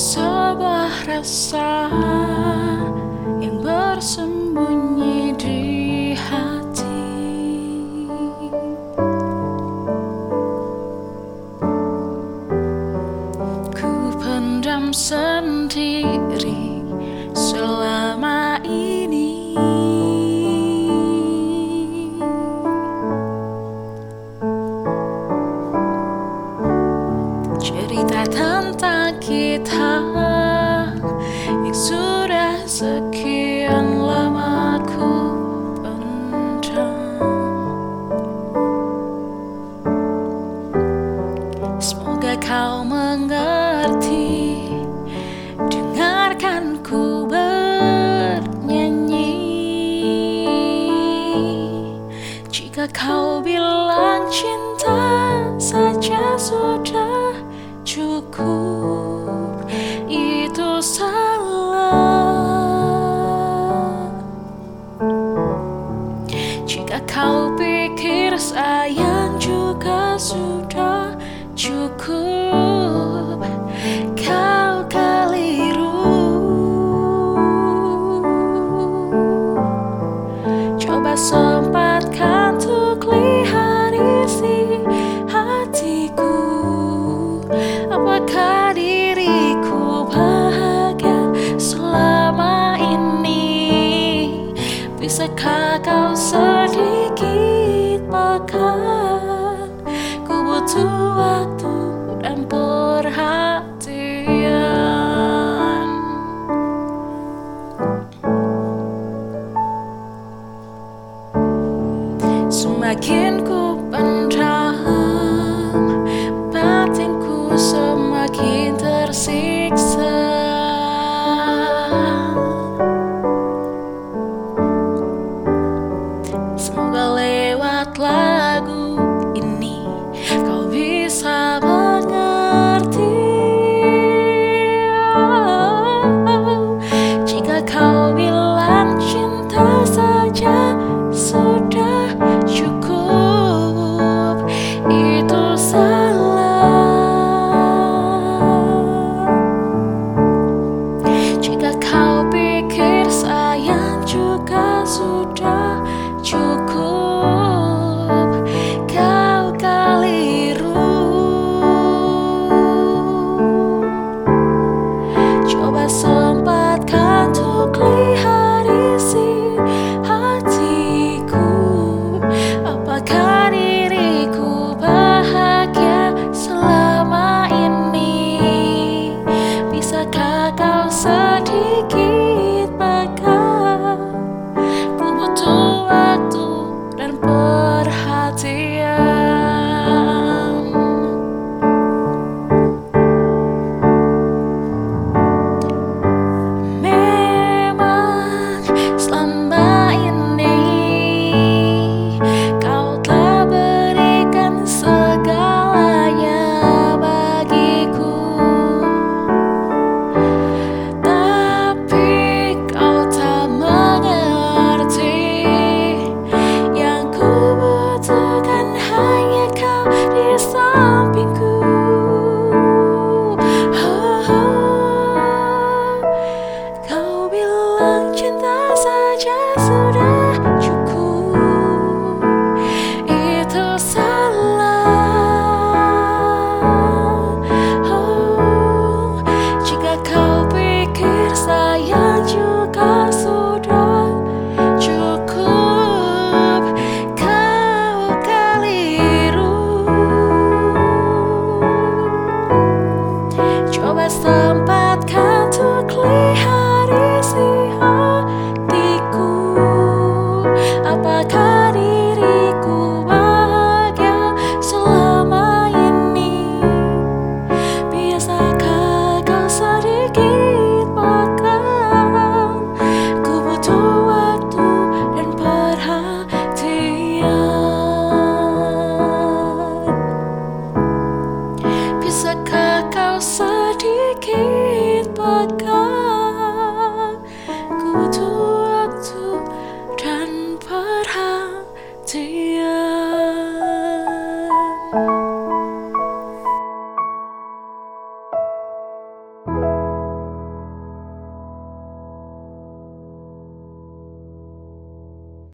sebuah rasa yang bersembunyi di hati. Ku pendam sendiri. 다 익숙해서 기 sudah cukup kau keliru. Coba sempatkan untuk lihat isi hatiku. Apakah diriku bahagia selama ini? Bisakah kau sedikit makan? Suatu waktu dan perhatian Semakin ku pendam Batinku semakin tersiksa Semoga lewatlah. sekedar sedikit.